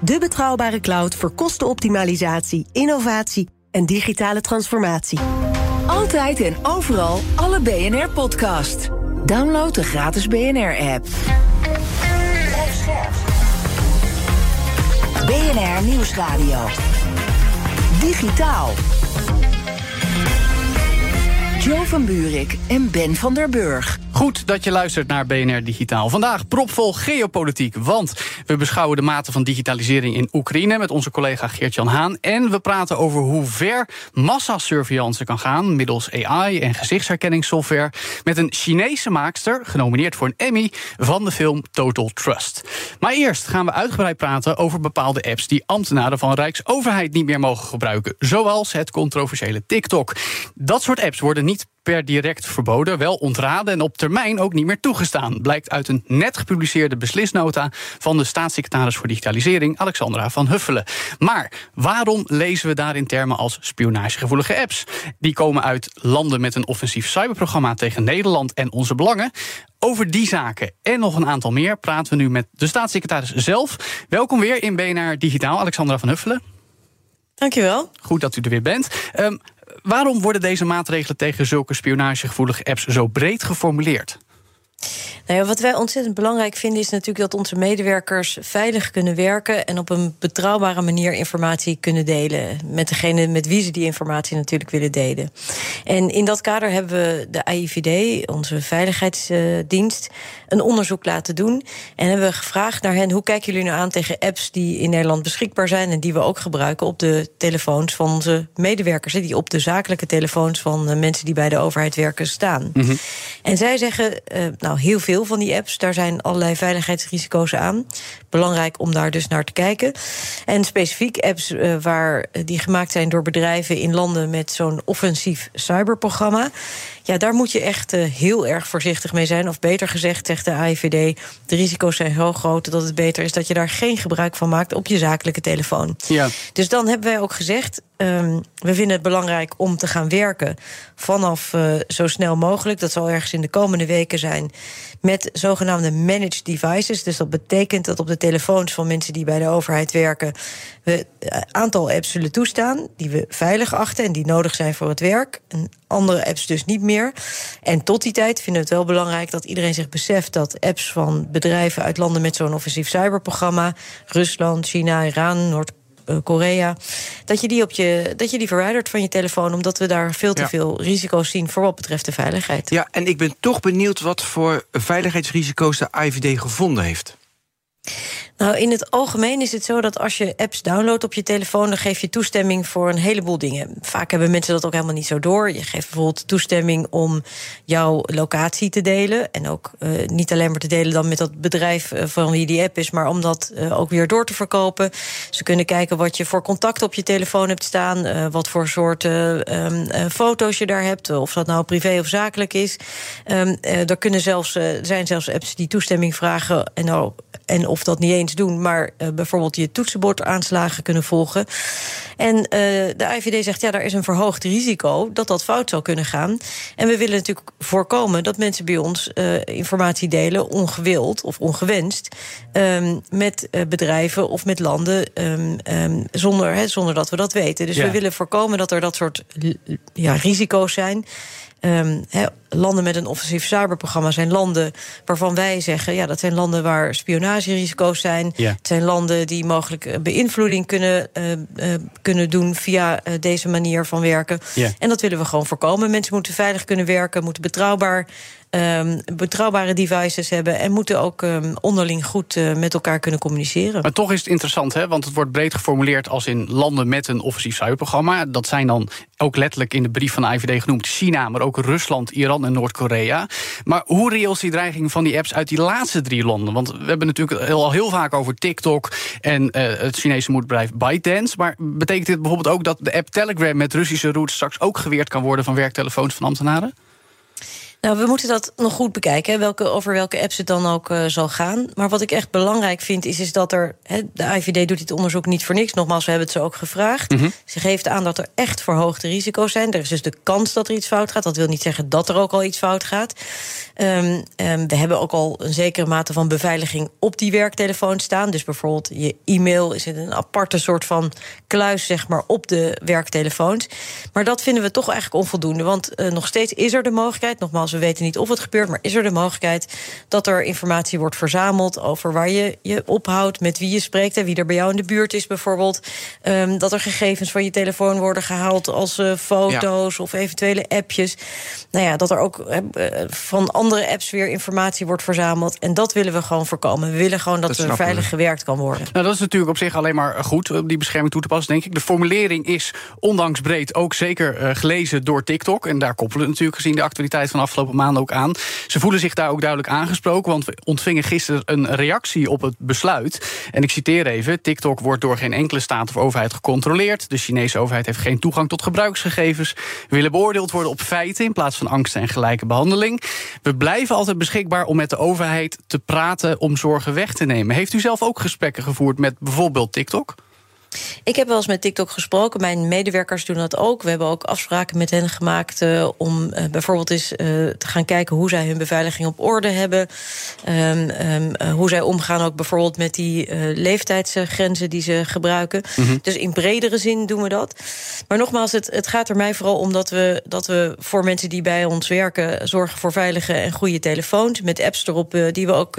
De betrouwbare cloud voor kostenoptimalisatie, innovatie en digitale transformatie. Altijd en overal alle BNR-podcast. Download de gratis BNR-app. BNR Nieuwsradio. Digitaal. Jo van Buurik en Ben van der Burg. Goed dat je luistert naar BNR Digitaal. Vandaag propvol geopolitiek, want we beschouwen de mate van digitalisering in Oekraïne met onze collega Geert-Jan Haan. En we praten over hoe ver massasurveillance kan gaan middels AI en gezichtsherkenningssoftware. Met een Chinese maakster, genomineerd voor een Emmy, van de film Total Trust. Maar eerst gaan we uitgebreid praten over bepaalde apps die ambtenaren van Rijksoverheid niet meer mogen gebruiken. Zoals het controversiële TikTok. Dat soort apps worden niet per direct verboden, wel ontraden en op termijn ook niet meer toegestaan. Blijkt uit een net gepubliceerde beslisnota van de staatssecretaris voor Digitalisering, Alexandra van Huffelen. Maar waarom lezen we daar in termen als spionagegevoelige apps? Die komen uit landen met een offensief cyberprogramma tegen Nederland en onze belangen. Over die zaken en nog een aantal meer praten we nu met de staatssecretaris zelf. Welkom weer in BNR Digitaal, Alexandra van Huffelen. Dankjewel. Goed dat u er weer bent. Um, waarom worden deze maatregelen tegen zulke spionagegevoelige apps zo breed geformuleerd? Nou ja, wat wij ontzettend belangrijk vinden is natuurlijk dat onze medewerkers veilig kunnen werken en op een betrouwbare manier informatie kunnen delen met degene met wie ze die informatie natuurlijk willen delen. En in dat kader hebben we de AIVD, onze veiligheidsdienst, een onderzoek laten doen en hebben we gevraagd naar hen hoe kijken jullie nou aan tegen apps die in Nederland beschikbaar zijn en die we ook gebruiken op de telefoons van onze medewerkers, die op de zakelijke telefoons van mensen die bij de overheid werken staan. Mm -hmm. En zij zeggen, uh, heel veel van die apps. Daar zijn allerlei veiligheidsrisico's aan. Belangrijk om daar dus naar te kijken. En specifiek apps uh, waar die gemaakt zijn door bedrijven in landen met zo'n offensief cyberprogramma. Ja, daar moet je echt uh, heel erg voorzichtig mee zijn. Of beter gezegd, zegt de AIVD, de risico's zijn zo groot dat het beter is dat je daar geen gebruik van maakt op je zakelijke telefoon. Ja. Dus dan hebben wij ook gezegd, um, we vinden het belangrijk om te gaan werken vanaf uh, zo snel mogelijk. Dat zal ergens in de komende weken zijn. Met zogenaamde managed devices. Dus dat betekent dat op de telefoons van mensen die bij de overheid werken. we een aantal apps zullen toestaan. die we veilig achten en die nodig zijn voor het werk. En andere apps dus niet meer. En tot die tijd vinden we het wel belangrijk dat iedereen zich beseft dat apps van bedrijven uit landen met zo'n offensief cyberprogramma. Rusland, China, Iran, Noord Korea. Dat je, die op je, dat je die verwijdert van je telefoon, omdat we daar veel te Ja. veel risico's zien voor wat betreft de veiligheid. Ja, en ik ben toch benieuwd wat voor veiligheidsrisico's de IVD gevonden heeft. Nou, in het algemeen is het zo dat als je apps downloadt op je telefoon, dan geef je toestemming voor een heleboel dingen. Vaak hebben mensen dat ook helemaal niet zo door. Je geeft bijvoorbeeld toestemming om jouw locatie te delen. En ook eh, niet alleen maar te delen dan met dat bedrijf eh, van wie die app is, maar om dat eh, ook weer door te verkopen. Ze kunnen kijken wat je voor contact op je telefoon hebt staan, wat voor soorten ehm, eh, foto's je daar hebt, of dat nou privé of zakelijk is. Eh, er kunnen zelfs, zijn zelfs apps die toestemming vragen en, en of dat niet eens doen, maar eh, bijvoorbeeld je toetsenbordaanslagen kunnen volgen. En eh, de IVD zegt ja, daar is een verhoogd risico dat dat fout zou kunnen gaan. En we willen natuurlijk voorkomen dat mensen bij ons eh, informatie delen, ongewild of ongewenst, ehm, met bedrijven of met landen, ehm, ehm, zonder, zonder dat we dat weten. Dus Ja. we willen voorkomen dat er dat soort ja, risico's zijn. Ehm, landen met een offensief cyberprogramma zijn landen waarvan wij zeggen... ja, dat zijn landen waar spionagerisico's zijn. Ja. Het zijn landen die mogelijk eh, beïnvloeding kunnen, eh, eh, kunnen doen... via deze manier van werken. Ja. En dat willen we gewoon voorkomen. Mensen moeten veilig kunnen werken, moeten betrouwbaar ehm, betrouwbare devices hebben en moeten ook ehm, onderling goed eh, met elkaar kunnen communiceren. Maar toch is het interessant, hè? want het wordt breed geformuleerd als in landen met een offensief cyberprogramma. Dat zijn dan ook letterlijk in de brief van de IVD genoemd China, maar ook Rusland, Iran en Noord-Korea. Maar hoe reëel is die dreiging van die apps uit die laatste drie landen? Want we hebben natuurlijk al heel vaak over TikTok en uh, het Chinese moederbedrijf ByteDance. Maar betekent dit bijvoorbeeld ook dat de app Telegram met Russische roots straks ook geweerd kan worden van werktelefoons van ambtenaren? Nou, we moeten dat nog goed bekijken, welke, over welke apps het dan ook uh, zal gaan. Maar wat ik echt belangrijk vind, is, is dat er. De IVD doet dit onderzoek niet voor niks. Nogmaals, we hebben het ze ook gevraagd. Mm -hmm. Ze geeft aan dat er echt verhoogde risico's zijn. Er is dus de kans dat er iets fout gaat. Dat wil niet zeggen dat er ook al iets fout gaat. Um, um, we hebben ook al een zekere mate van beveiliging op die werktelefoon staan. Dus bijvoorbeeld je e-mail is in een aparte soort van kluis, zeg maar, op de werktelefoons. Maar dat vinden we toch eigenlijk onvoldoende. Want uh, nog steeds is er de mogelijkheid, nogmaals we weten niet of het gebeurt, maar is er de mogelijkheid dat er informatie wordt verzameld over waar je je ophoudt, met wie je spreekt en wie er bij jou in de buurt is, bijvoorbeeld. Um, dat er gegevens van je telefoon worden gehaald als uh, foto's ja. of eventuele appjes. Nou ja, dat er ook uh, van andere apps weer informatie wordt verzameld. En dat willen we gewoon voorkomen. We willen gewoon dat, dat er veilig we. gewerkt kan worden. Nou, dat is natuurlijk op zich alleen maar goed om die bescherming toe te passen, denk ik. De formulering is ondanks breed ook zeker uh, gelezen door TikTok. En daar koppelen we natuurlijk gezien de actualiteit van afgelopen maanden ook aan. Ze voelen zich daar ook duidelijk aangesproken, want we ontvingen gisteren een reactie op het besluit. En ik citeer even: TikTok wordt door geen enkele staat of overheid gecontroleerd. De Chinese overheid heeft geen toegang tot gebruiksgegevens. We willen beoordeeld worden op feiten in plaats van angst en gelijke behandeling. We blijven altijd beschikbaar om met de overheid te praten om zorgen weg te nemen. Heeft u zelf ook gesprekken gevoerd met bijvoorbeeld TikTok? Ik heb wel eens met TikTok gesproken. Mijn medewerkers doen dat ook. We hebben ook afspraken met hen gemaakt uh, om uh, bijvoorbeeld eens uh, te gaan kijken hoe zij hun beveiliging op orde hebben. Um, um, hoe zij omgaan ook bijvoorbeeld met die leeftijdsgrenzen die ze gebruiken. Mm -hmm. Dus in bredere zin doen we dat. Maar nogmaals, het, het gaat er mij vooral om dat we, dat we voor mensen die bij ons werken zorgen voor veilige en goede telefoons. Met apps erop die we ook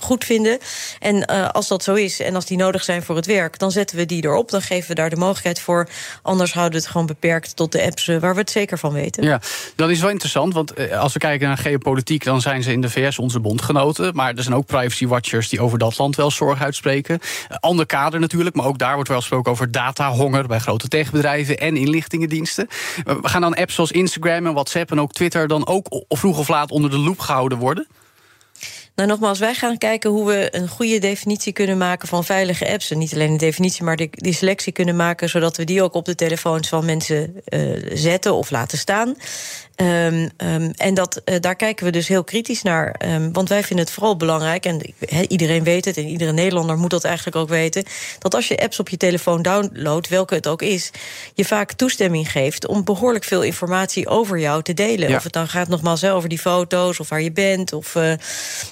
goed vinden. En als dat zo is en als die nodig zijn voor het werk, dan zetten we die er op. Dan geven we daar de mogelijkheid voor. Anders houden we het gewoon beperkt tot de apps waar we het zeker van weten. Ja, dat is wel interessant. Want als we kijken naar geopolitiek, dan zijn ze in de VS onze bondgenoten. Maar er zijn ook privacy watchers die over dat land wel zorg uitspreken. Ander kader natuurlijk, maar ook daar wordt wel gesproken over datahonger bij grote techbedrijven en inlichtingendiensten. We gaan dan apps zoals Instagram en WhatsApp en ook Twitter dan ook vroeg of laat onder de loep gehouden worden? Nou, nogmaals, wij gaan kijken hoe we een goede definitie kunnen maken van veilige apps. En niet alleen een definitie, maar die, die selectie kunnen maken, zodat we die ook op de telefoons van mensen uh, zetten of laten staan. Um, um, en dat, uh, daar kijken we dus heel kritisch naar. Um, want wij vinden het vooral belangrijk, en he, iedereen weet het, en iedere Nederlander moet dat eigenlijk ook weten, dat als je apps op je telefoon downloadt, welke het ook is, je vaak toestemming geeft om behoorlijk veel informatie over jou te delen. Ja. Of het dan gaat nogmaals over die foto's, of waar je bent, of uh,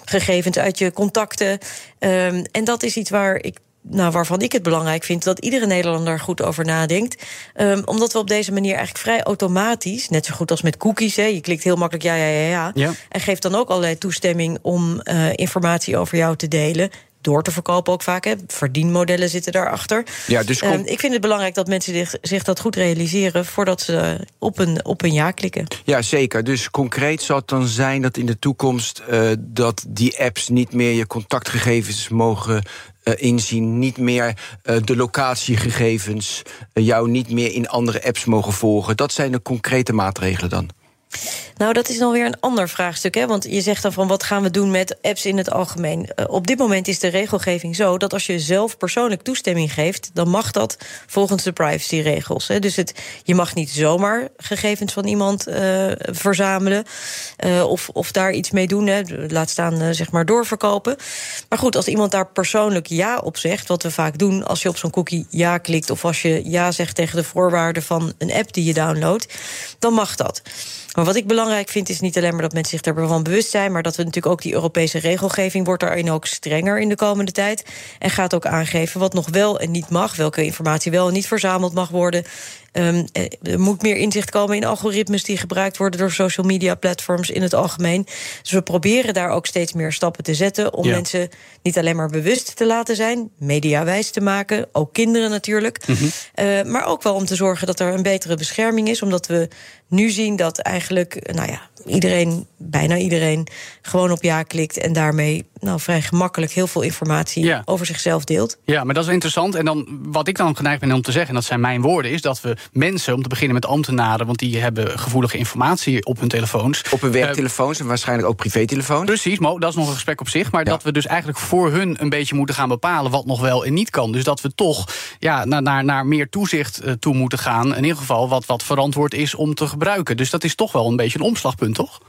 gegevens uit je contacten. en dat is iets waar ik nou, waarvan ik het belangrijk vind dat iedere Nederlander goed over nadenkt. Um, omdat we op deze manier eigenlijk vrij automatisch, net zo goed als met cookies, hè, je klikt heel makkelijk ja, ja, ja, ja, ja. En geeft dan ook allerlei toestemming om uh, informatie over jou te delen door te verkopen ook vaak. Hè. Verdienmodellen zitten daarachter. Ja, dus um, ik vind het belangrijk dat mensen zich, zich, dat goed realiseren... voordat ze op een, op een ja klikken. Ja, zeker. Dus concreet zal het dan zijn dat in de toekomst... Uh, dat die apps niet meer je contactgegevens mogen inzien, niet meer uh, de locatiegegevens, uh, jou niet meer in andere apps mogen volgen. Dat zijn de concrete maatregelen dan. Nou, dat is dan weer een ander vraagstuk. Hè? Want je zegt dan van wat gaan we doen met apps in het algemeen? Uh, op dit moment is de regelgeving zo dat als je zelf persoonlijk toestemming geeft, dan mag dat volgens de privacyregels. Hè? Dus het, je mag niet zomaar gegevens van iemand uh, verzamelen uh, of, of daar iets mee doen. Hè? Laat staan, zeg maar, doorverkopen. Maar goed, als iemand daar persoonlijk ja op zegt, wat we vaak doen als je op zo'n cookie ja klikt of als je ja zegt tegen de voorwaarden van een app die je downloadt, dan mag dat. Maar wat ik belangrijk vind is niet alleen maar dat mensen zich ervan bewust zijn, maar dat we natuurlijk ook die Europese regelgeving wordt daarin ook strenger in de komende tijd en gaat ook aangeven wat nog wel en niet mag, welke informatie wel en niet verzameld mag worden. Um, er moet meer inzicht komen in algoritmes die gebruikt worden door social media platforms in het algemeen. Dus we proberen daar ook steeds meer stappen te zetten om ja. mensen niet alleen maar bewust te laten zijn, mediawijs te maken, ook kinderen natuurlijk. Mm -hmm. uh, maar ook wel om te zorgen dat er een betere bescherming is, omdat we nu zien dat eigenlijk, nou ja, iedereen, bijna iedereen, gewoon op ja klikt en daarmee nou, vrij gemakkelijk heel veel informatie over zichzelf deelt. Ja, maar dat is interessant. En dan wat ik dan geneigd ben om te zeggen, en dat zijn mijn woorden, is dat we mensen, om te beginnen met ambtenaren, want die hebben gevoelige informatie op hun telefoons. Op hun werktelefoons en waarschijnlijk ook privételefoons. Precies, dat is nog een gesprek op zich. Maar dat we dus eigenlijk voor hun een beetje moeten gaan bepalen wat nog wel en niet kan. Dus dat we toch ja, naar, naar, naar meer toezicht eh, toe moeten gaan. In ieder geval wat, wat verantwoord is om te gebruiken. Dus dat is toch wel een beetje een omslagpunt, toch?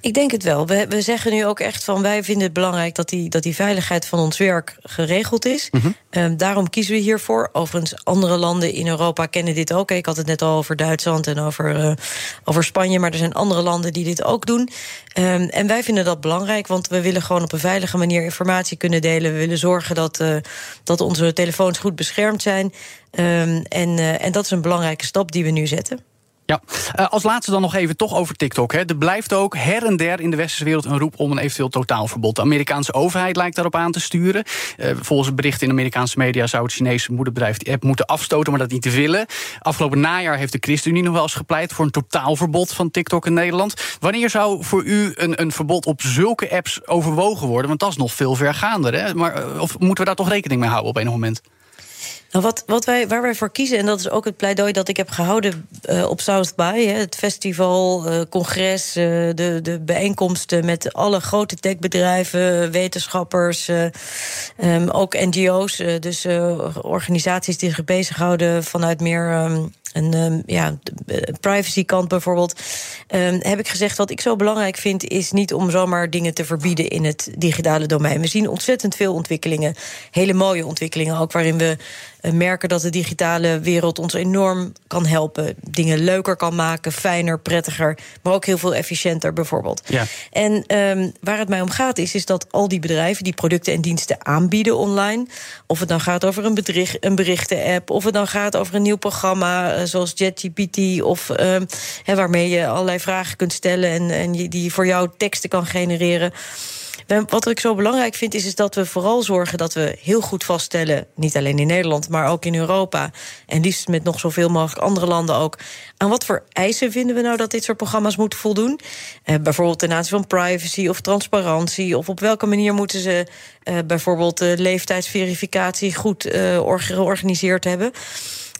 Ik denk het wel. We, we zeggen nu ook echt van wij vinden het belangrijk dat die, dat die veiligheid van ons werk geregeld is. Mhm. Ehm, daarom kiezen we hiervoor. Overigens, andere landen in Europa kennen dit ook. Ik had het net al over Duitsland en over, uh, over Spanje, maar er zijn andere landen die dit ook doen. Um, en wij vinden dat belangrijk, want we willen gewoon op een veilige manier informatie kunnen delen. We willen zorgen dat, uh, dat onze telefoons goed beschermd zijn. Um, en, uh, en dat is een belangrijke stap die we nu zetten. Uh, als laatste dan nog even toch over TikTok. Hè. Er blijft ook her en der in de westerse wereld een roep om een eventueel totaalverbod. De Amerikaanse overheid lijkt daarop aan te sturen. Uh, volgens het bericht in Amerikaanse media zou het Chinese moederbedrijf die app moeten afstoten, maar dat niet willen. Afgelopen najaar heeft de ChristenUnie nog wel eens gepleit voor een totaalverbod van TikTok in Nederland. Wanneer zou voor u een, een verbod op zulke apps overwogen worden? Want dat is nog veel vergaander. Hè? Maar, uh, of moeten we daar toch rekening mee houden op een moment? Nou, wat, wat wij, waar wij voor kiezen, en dat is ook het pleidooi dat ik heb gehouden uh, op South by, hè, het festival, uh, congres, uh, de, de bijeenkomsten met alle grote techbedrijven, wetenschappers, um, ook NGO's, dus organisaties die zich bezighouden vanuit meer. Um, een um, ja, privacy kant bijvoorbeeld, heb ik gezegd wat ik zo belangrijk vind is niet om zomaar dingen te verbieden in het digitale domein. We zien ontzettend veel ontwikkelingen, hele mooie ontwikkelingen ook waarin we merken dat de digitale wereld ons enorm kan helpen, dingen leuker kan maken, fijner, prettiger, maar ook heel veel efficiënter bijvoorbeeld. Ja. En um, waar het mij om gaat is, is dat al die bedrijven die producten en diensten aanbieden online, of het dan gaat over een, bedricht, een berichten-app, of het dan gaat over een nieuw programma zoals JetGPT, of he, waarmee je allerlei vragen kunt stellen en, en die voor jou teksten kan genereren. Wat ik zo belangrijk vind, is, is dat we vooral zorgen dat we heel goed vaststellen, niet alleen in Nederland, maar ook in Europa, en liefst met nog zoveel mogelijk andere landen ook, aan wat voor eisen vinden we nou dat dit soort programma's moeten voldoen? Eh, bijvoorbeeld ten aanzien van privacy of transparantie, of op welke manier moeten ze eh, bijvoorbeeld de leeftijdsverificatie goed uh, georganiseerd hebben.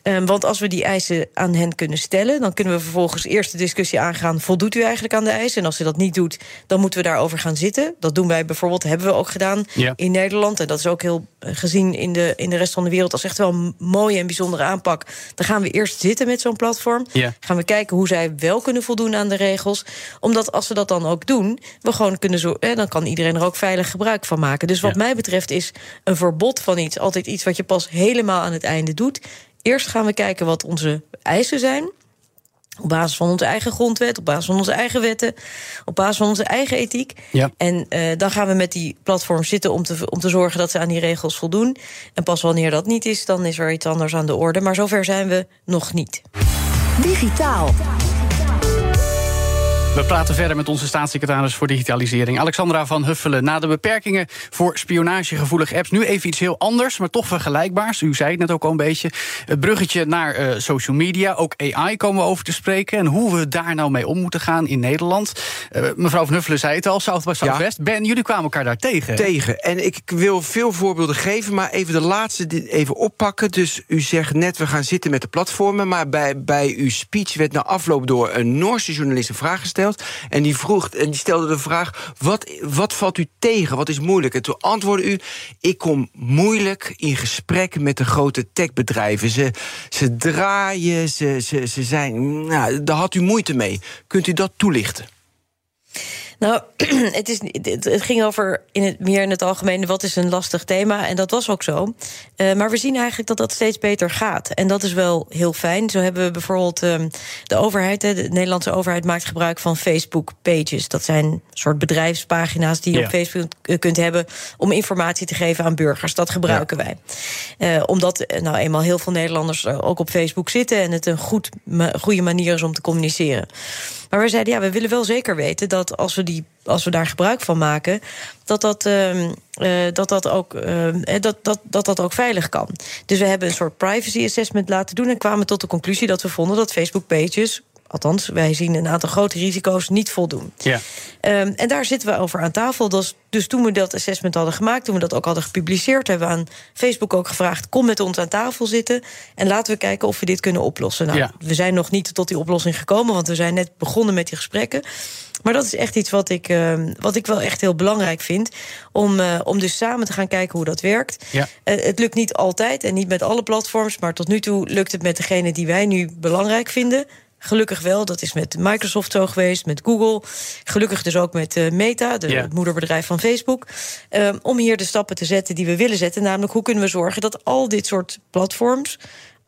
Um, want als we die eisen aan hen kunnen stellen, dan kunnen we vervolgens eerst de discussie aangaan: voldoet u eigenlijk aan de eisen? En als u dat niet doet, dan moeten we daarover gaan zitten. Dat doen wij bijvoorbeeld, hebben we ook gedaan ja. in Nederland. En dat is ook heel eh, gezien in de, in de rest van de wereld als echt wel een mooie en bijzondere aanpak. Dan gaan we eerst zitten met zo'n platform. Ja. Gaan we kijken hoe zij wel kunnen voldoen aan de regels. Omdat als ze dat dan ook doen, we gewoon kunnen zo, eh, dan kan iedereen er ook veilig gebruik van maken. Dus wat ja. mij betreft is een verbod van iets altijd iets wat je pas helemaal aan het einde doet. Eerst gaan we kijken wat onze eisen zijn. Op basis van onze eigen grondwet, op basis van onze eigen wetten, op basis van onze eigen ethiek. Ja. En uh, dan gaan we met die platform zitten om te, om te zorgen dat ze aan die regels voldoen. En pas wanneer dat niet is, dan is er iets anders aan de orde. Maar zover zijn we nog niet. Digitaal. We praten verder met onze staatssecretaris voor digitalisering, Alexandra van Huffelen. Na de beperkingen voor spionagegevoelige apps, nu even iets heel anders, maar toch vergelijkbaars. U zei het net ook al een beetje. Het bruggetje naar uh, social media, ook AI komen we over te spreken. En hoe we daar nou mee om moeten gaan in Nederland. Uh, mevrouw van Huffelen zei het al, South by Southwest. Ja. Ben, jullie kwamen elkaar daar tegen. Tegen. En ik wil veel voorbeelden geven, maar even de laatste even oppakken. Dus u zegt net, we gaan zitten met de platformen. Maar bij, bij uw speech werd na afloop door een Noorse journalist een vraag gesteld. En die vroeg, en die stelde de vraag: wat, wat valt u tegen? Wat is moeilijk? En toen antwoordde u: Ik kom moeilijk in gesprek met de grote techbedrijven. Ze, ze draaien, ze, ze, ze zijn. Nou, daar had u moeite mee. Kunt u dat toelichten? Nou, het, is, het, ging over in het, meer in het algemeen wat is een lastig thema. En dat was ook zo. Uh, maar we zien eigenlijk dat dat steeds beter gaat. En dat is wel heel fijn. Zo hebben we bijvoorbeeld um, de overheid, de Nederlandse overheid maakt gebruik van Facebook pages. Dat zijn soort bedrijfspagina's die je ja. op Facebook kunt hebben om informatie te geven aan burgers. Dat gebruiken ja. wij. Uh, omdat nou eenmaal heel veel Nederlanders ook op Facebook zitten en het een goed, goede manier is om te communiceren. Maar we zeiden, ja, we willen wel zeker weten dat als we, die, als we daar gebruik van maken, dat dat, uh, uh, dat, dat, ook, uh, dat, dat, dat dat ook veilig kan. Dus we hebben een soort privacy assessment laten doen en kwamen tot de conclusie dat we vonden dat Facebook pages althans, wij zien een aantal grote risico's niet voldoen. Ja. Um, en daar zitten we over aan tafel. Dus, dus toen we dat assessment hadden gemaakt, toen we dat ook hadden gepubliceerd, hebben we aan Facebook ook gevraagd: kom met ons aan tafel zitten en laten we kijken of we dit kunnen oplossen. Nou, Ja. we zijn nog niet tot die oplossing gekomen, want we zijn net begonnen met die gesprekken. Maar dat is echt iets wat ik, ehm, wat ik wel echt heel belangrijk vind. Om, eh, om dus samen te gaan kijken hoe dat werkt. Ja. Eh, het lukt niet altijd en niet met alle platforms. Maar tot nu toe lukt het met degene die wij nu belangrijk vinden. Gelukkig wel. Dat is met Microsoft zo geweest, met Google. Gelukkig dus ook met eh, Meta, de, het moederbedrijf van Facebook. Ehm, om hier de stappen te zetten die we willen zetten. Namelijk, hoe kunnen we zorgen dat al dit soort platforms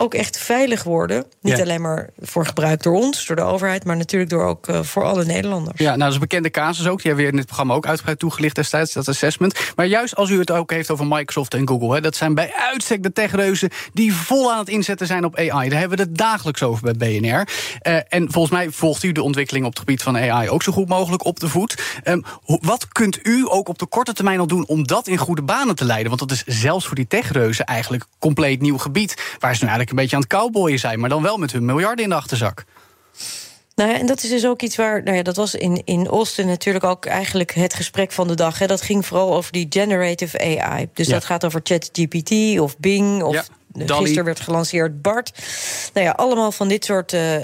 ook echt veilig worden. Niet Ja. alleen maar voor gebruik door ons, door de overheid, maar natuurlijk door ook eh, voor alle Nederlanders. Ja, nou, dat is een bekende casus ook. Die hebben we in dit programma ook uitgebreid toegelicht destijds, dat assessment. Maar juist als u het ook heeft over Microsoft en Google... Hè, dat zijn bij uitstek de techreuzen die vol aan het inzetten zijn op AI. Daar hebben we het dagelijks over bij BNR. Eh, en volgens mij volgt u de ontwikkeling op het gebied van AI... ook zo goed mogelijk op de voet. Hoe- wat kunt u ook op de korte termijn al doen... om dat in goede banen te leiden? Want dat is zelfs voor die techreuzen eigenlijk compleet nieuw gebied... waar ze nu eigenlijk een beetje aan het cowboyen zijn... maar dan wel met hun miljarden in de achterzak. Nou ja, en dat is dus ook iets waar. Nou ja, dat was in, in Austin natuurlijk ook eigenlijk het gesprek van de dag. Hè. Dat ging vooral over die generative AI. Dus Ja. dat gaat over ChatGPT of Bing of. Ja, eh. Gisteren werd gelanceerd BART. Nou ja, allemaal van dit soort eh,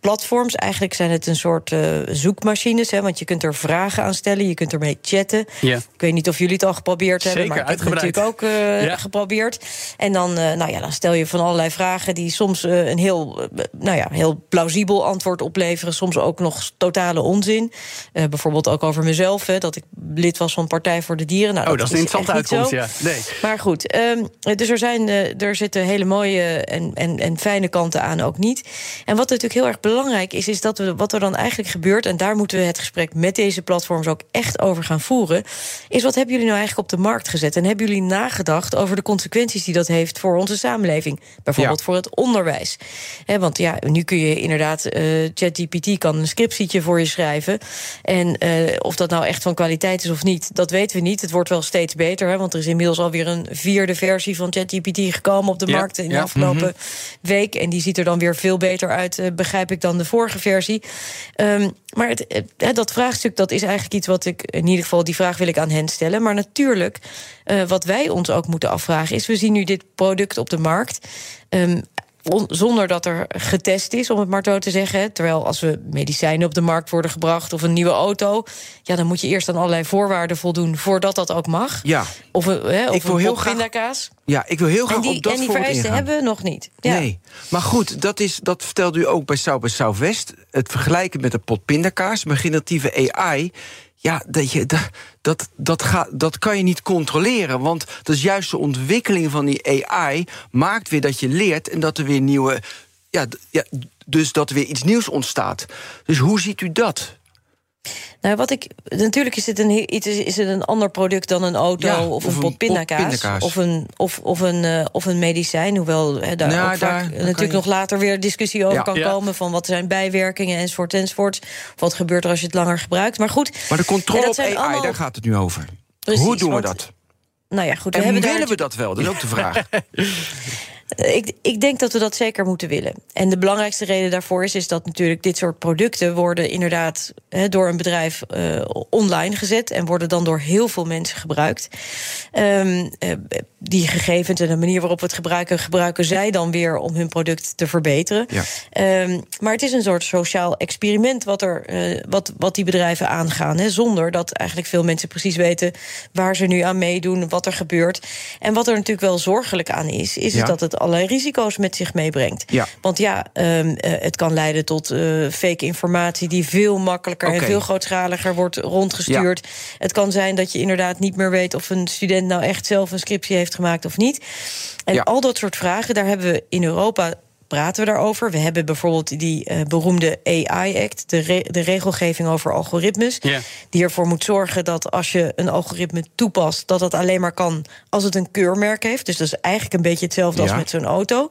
platforms. Eigenlijk zijn het een soort eh, zoekmachines. Hè, want je kunt er vragen aan stellen, je kunt ermee chatten. Ik weet niet of jullie het al geprobeerd hebben, maar ik heb het natuurlijk ook eh, Ja. geprobeerd. En dan, eh, nou ja, dan stel je van allerlei vragen die soms een heel, nou ja, heel plausibel antwoord opleveren. Soms ook nog totale onzin. Bijvoorbeeld ook over mezelf, hè, dat ik lid was van Partij voor de Dieren. Nou, Oh, dat is een interessante uitkomst, ja. Nee. Maar goed, ehm, dus er, zijn, er zitten hele mooie en, en, en fijne kanten aan ook niet. En wat natuurlijk heel erg belangrijk is, is dat we wat er dan eigenlijk gebeurt, en daar moeten we het gesprek met deze platforms ook echt over gaan voeren, is wat hebben jullie nou eigenlijk op de markt gezet? En hebben jullie nagedacht over de consequenties die dat heeft voor onze samenleving? Bijvoorbeeld Ja. voor het onderwijs. Hè, want ja, nu kun je inderdaad, eh, ChatGPT kan een scriptietje voor je schrijven. En eh, of dat nou echt van kwaliteit is of niet, dat weten we niet. Het wordt wel steeds beter, hè, want er is inmiddels alweer een vierde versie van ChatGPT gekomen op de Ja, markt in de ja, afgelopen week. En die ziet er dan weer veel beter uit, eh, begrijp ik, dan de vorige versie. Ehm, maar eh, dat vraagstuk, dat is eigenlijk iets wat ik, in ieder geval, die vraag wil ik aan hen stellen. Maar natuurlijk, eh, wat wij ons ook moeten afvragen, is: we zien nu dit product op de markt. ehm, zonder dat er getest is, om het maar zo te zeggen. Terwijl als we medicijnen op de markt worden gebracht of een nieuwe auto, ja, dan moet je eerst aan allerlei voorwaarden voldoen voordat dat ook mag. Ja, Of hè, of Ik wil heel graag- pindakaas. ja, ik wil heel graag En die, op dat en die vereisten hebben we nog niet. Ja. Nee, maar goed, dat, is, dat vertelde u ook bij South by Southwest. Het vergelijken met een pot pindakaas, met generatieve AI... Ja, dat, je, dat, dat, dat, dat kan je niet controleren. Want dat is juist de ontwikkeling van die AI... maakt weer dat je leert en dat er weer nieuwe... Ja, ja, dus dat er weer iets nieuws ontstaat. Dus hoe ziet u dat? Nou, wat ik, natuurlijk is het, een, is het een ander product dan een auto Ja, of, of een een pot pot pindakaas. pindakaas. Of, een, of, of, een, eh, of een medicijn. Hoewel hè, daar Ja, ook daar- vaak daar kan natuurlijk je- nog later weer discussie over Ja. kan Ja. komen. Van wat zijn bijwerkingen enzovoort enzovoort. Wat gebeurt er als je het langer gebruikt. Maar goed. Maar de controle op AI, allemaal- daar gaat het nu over. Precies, hoe doen we want- dat? Nou ja, goed. We En willen daar we dat wel? Dat is ook de vraag. Ik, ik denk dat we dat zeker moeten willen. En de belangrijkste reden daarvoor is, is dat natuurlijk dit soort producten worden inderdaad door een bedrijf eh, online gezet en worden dan door heel veel mensen gebruikt. Ehm, eh, die gegevens en de manier waarop we het gebruiken, gebruiken zij dan weer om hun product te verbeteren. Ja. Ehm, maar het is een soort sociaal experiment wat, er, eh, wat, wat die bedrijven aangaan. Zonder dat eigenlijk veel mensen precies weten waar ze nu aan meedoen, wat er gebeurt. En wat er natuurlijk wel zorgelijk aan is, is Ja. dat het allerlei risico's met zich meebrengt. Ja. Want ja, ehm, eh, het kan leiden tot eh, fake informatie die veel makkelijker en veel grootschaliger wordt rondgestuurd. Het kan zijn dat je inderdaad niet meer weet of een student nou echt zelf een scriptie heeft gemaakt of niet. En Ja. al dat soort vragen, daar hebben we in Europa praten we daarover. We hebben bijvoorbeeld die eh, beroemde AI-act, de, re- de regelgeving over algoritmes, Ja. die ervoor moet zorgen dat als je een algoritme toepast, dat dat alleen maar kan als het een keurmerk heeft. Dus dat is eigenlijk een beetje hetzelfde Ja. als met zo'n auto.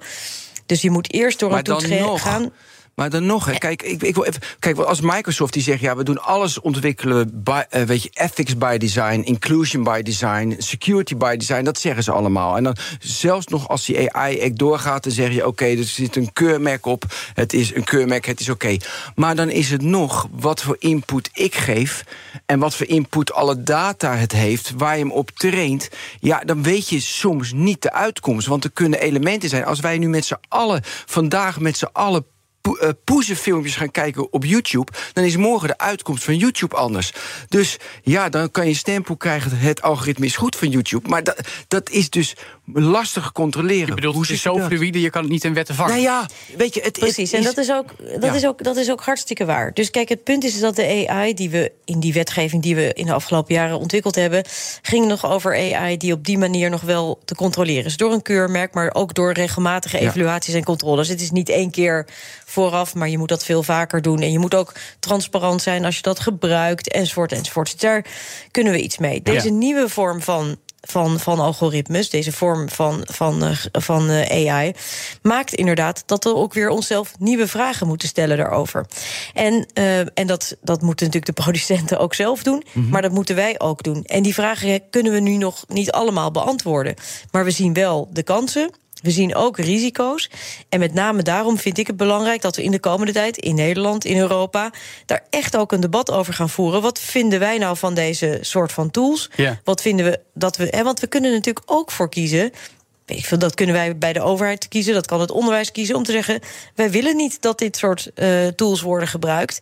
Dus je moet eerst door Maar een toets gaan. Maar dan nog, hè, kijk, ik, ik wil even, kijk, als Microsoft die zegt, ja, we doen alles ontwikkelen, by, uh, weet je, ethics by design, inclusion by design, security by design, dat zeggen ze allemaal. En dan zelfs nog als die AI-act doorgaat, dan zeg je, oké, er zit een keurmerk op, het is een keurmerk, het is oké. Maar dan is het nog wat voor input ik geef en wat voor input alle data het heeft, waar je hem op traint. Ja, dan weet je soms niet de uitkomst, want er kunnen elementen zijn. Als wij nu met z'n allen vandaag met z'n allen uh, poezenfilmpjes gaan kijken op YouTube... dan is morgen de uitkomst van YouTube anders. Dus ja, dan kan je stempel krijgen... het algoritme is goed van YouTube. Maar dat, dat is dus lastig controleren. Je bedoelt, Hoe het is zo fluïde, je kan het niet in wetten vangen. Nou ja, weet je, het Precies, en dat, is ook, dat, is ook, dat is ook hartstikke waar. Dus kijk, het punt is dat de AI die we in die wetgeving... die we in de afgelopen jaren ontwikkeld hebben... ging nog over AI die op die manier nog wel te controleren is. Door een keurmerk, maar ook door regelmatige evaluaties en controles. Het is niet één keer vooraf, maar je moet dat veel vaker doen. En je moet ook transparant zijn als je dat gebruikt, enzovoort, enzovoort. Daar kunnen we iets mee. Deze nieuwe vorm van van, van algoritmes, deze vorm van, van, uh, van uh, AI, maakt inderdaad dat we ook weer onszelf nieuwe vragen moeten stellen daarover. En, uh, en dat, dat moeten natuurlijk de producenten ook zelf doen, mm -hmm. maar dat moeten wij ook doen. En die vragen kunnen we nu nog niet allemaal beantwoorden. Maar we zien wel de kansen. We zien ook risico's. En met name daarom vind ik het belangrijk dat we in de komende tijd in Nederland, in Europa, daar echt ook een debat over gaan voeren. Wat vinden wij nou van deze soort van tools? Ja. Wat vinden we dat we. Hè, want we kunnen natuurlijk ook voor kiezen. Ik vind, dat kunnen wij bij de overheid kiezen, dat kan het onderwijs kiezen om te zeggen: wij willen niet dat dit soort uh, tools worden gebruikt.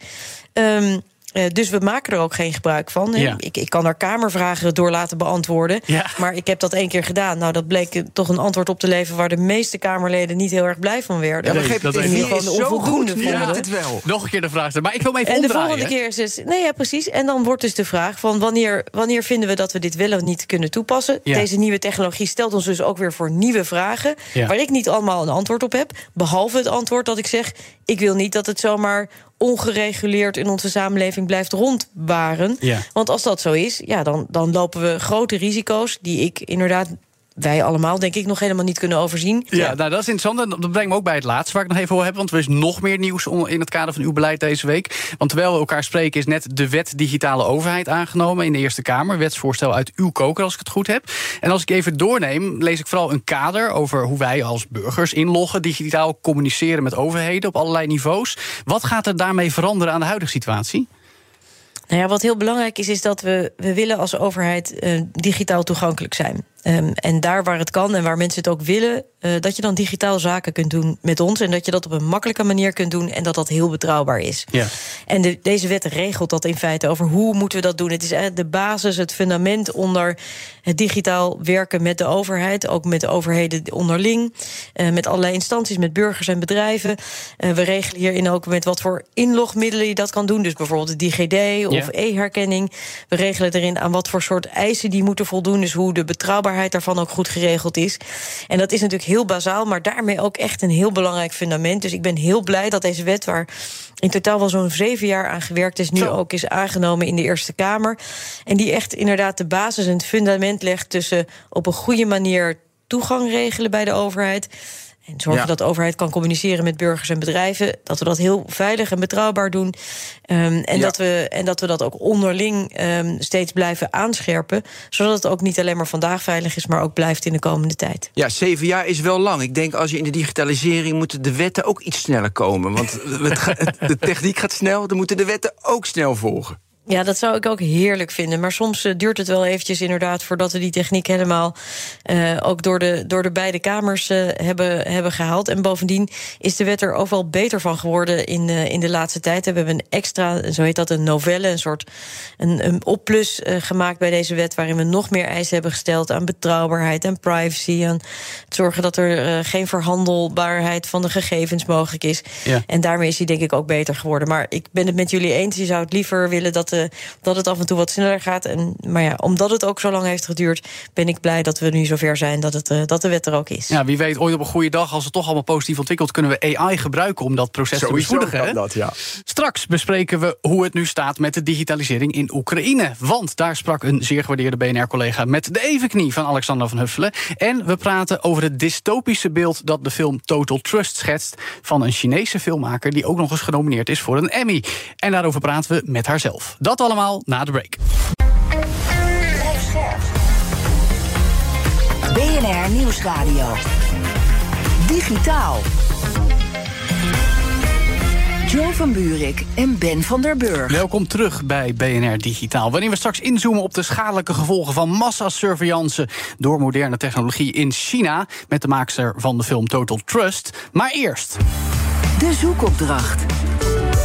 Um, uh, dus we maken er ook geen gebruik van. Ja. Ik, ik kan er kamervragen door laten beantwoorden. Ja. Maar ik heb dat één keer gedaan. Nou, dat bleek toch een antwoord op te leveren... waar de meeste Kamerleden niet heel erg blij van werden. Ja, begreep dat in ieder geval zo onvoldoende goed. Ja, het wel. Nog een keer de vraag stellen. Maar ik wil hem even En de volgende keer is dus... Nee, ja, precies. En dan wordt dus de vraag van wanneer, wanneer vinden we dat we dit wel of niet kunnen toepassen. Ja. Deze nieuwe technologie stelt ons dus ook weer voor nieuwe vragen... Ja. waar ik niet allemaal een antwoord op heb. Behalve het antwoord dat ik zeg... ik wil niet dat het zomaar ongereguleerd in onze samenleving blijft rondwaren. Ja. Want als dat zo is, ja, dan, dan lopen we grote risico's... die ik inderdaad, wij allemaal denk ik, nog helemaal niet kunnen overzien. Ja, nou, dat is interessant. En dat brengt me ook bij het laatste waar ik nog even over heb. Want er is nog meer nieuws in het kader van uw beleid deze week. Want terwijl we elkaar spreken, is net de wet digitale overheid aangenomen in de Eerste Kamer. Wetsvoorstel uit uw koker, als ik het goed heb. En als ik even doorneem, lees ik vooral een kader over hoe wij als burgers inloggen, digitaal communiceren met overheden op allerlei niveaus. Wat gaat er daarmee veranderen aan de huidige situatie? Nou ja, wat heel belangrijk is, is dat we, we willen als overheid uh, digitaal toegankelijk zijn. Um, en daar waar het kan en waar mensen het ook willen, uh, dat je dan digitaal zaken kunt doen met ons. En dat je dat op een makkelijke manier kunt doen en dat dat heel betrouwbaar is. Ja. En de, deze wet regelt dat in feite over hoe moeten we dat doen. Het is eigenlijk de basis, het fundament onder het digitaal werken met de overheid. Ook met de overheden onderling. Uh, met allerlei instanties, met burgers en bedrijven. Uh, we regelen hierin ook met wat voor inlogmiddelen je dat kan doen. Dus bijvoorbeeld de DigiD of Ja. e-herkenning. We regelen erin aan wat voor soort eisen die moeten voldoen. Dus hoe de betrouwbaarheid daarvan ook goed geregeld is. En dat is natuurlijk heel bazaal, maar daarmee ook echt een heel belangrijk fundament. Dus ik ben heel blij dat deze wet, waar in totaal wel zo'n zeven jaar aan gewerkt is, nu Zo. ook is aangenomen in de Eerste Kamer. En die echt inderdaad de basis en het fundament legt tussen op een goede manier toegang regelen bij de overheid. En zorgen Ja. dat de overheid kan communiceren met burgers en bedrijven. Dat we dat heel veilig en betrouwbaar doen. Um, en, Ja. dat we, en dat we dat ook onderling um, steeds blijven aanscherpen. Zodat het ook niet alleen maar vandaag veilig is, maar ook blijft in de komende tijd. Ja, zeven jaar is wel lang. Ik denk als je in de digitalisering moeten de wetten ook iets sneller komen. Want de techniek gaat snel, dan moeten de wetten ook snel volgen. Ja, dat zou ik ook heerlijk vinden. Maar soms uh, duurt het wel eventjes inderdaad voordat we die techniek helemaal uh, ook door de, door de beide kamers uh, hebben, hebben gehaald. En bovendien is de wet er ook wel beter van geworden in, in de laatste tijd. We hebben een extra, zo heet dat, een novelle, een soort een, een opplus gemaakt bij deze wet. Waarin we nog meer eisen hebben gesteld aan betrouwbaarheid en privacy. Aan het zorgen dat er geen verhandelbaarheid van de gegevens mogelijk is. Ja. En daarmee is die denk ik ook beter geworden. Maar ik ben het met jullie eens. Je zou het liever willen dat de dat het af en toe wat sneller gaat. En, maar ja, omdat het ook zo lang heeft geduurd, ben ik blij dat we nu zover zijn dat, het, uh, dat de wet er ook is. Ja, wie weet, ooit op een goede dag, als het toch allemaal positief ontwikkelt, kunnen we AI gebruiken om dat proces te bespoedigen. Dat, ja. Straks bespreken we hoe het nu staat met de digitalisering in Oekraïne. Want daar sprak een zeer gewaardeerde BNR-collega met de evenknie van Alexander van Huffelen. En we praten over het dystopische beeld dat de film Total Trust schetst van een Chinese filmmaker die ook nog eens genomineerd is voor een Emmy. En daarover praten we met haarzelf. Dat allemaal na de break. BNR Nieuwsradio. Digitaal. Jo van Buurik en Ben van der Burg. Welkom terug bij BNR Digitaal. Wanneer we straks inzoomen op de schadelijke gevolgen van massasurveillance door moderne technologie in China. Met de maakster van de film Total Trust. Maar eerst. De zoekopdracht.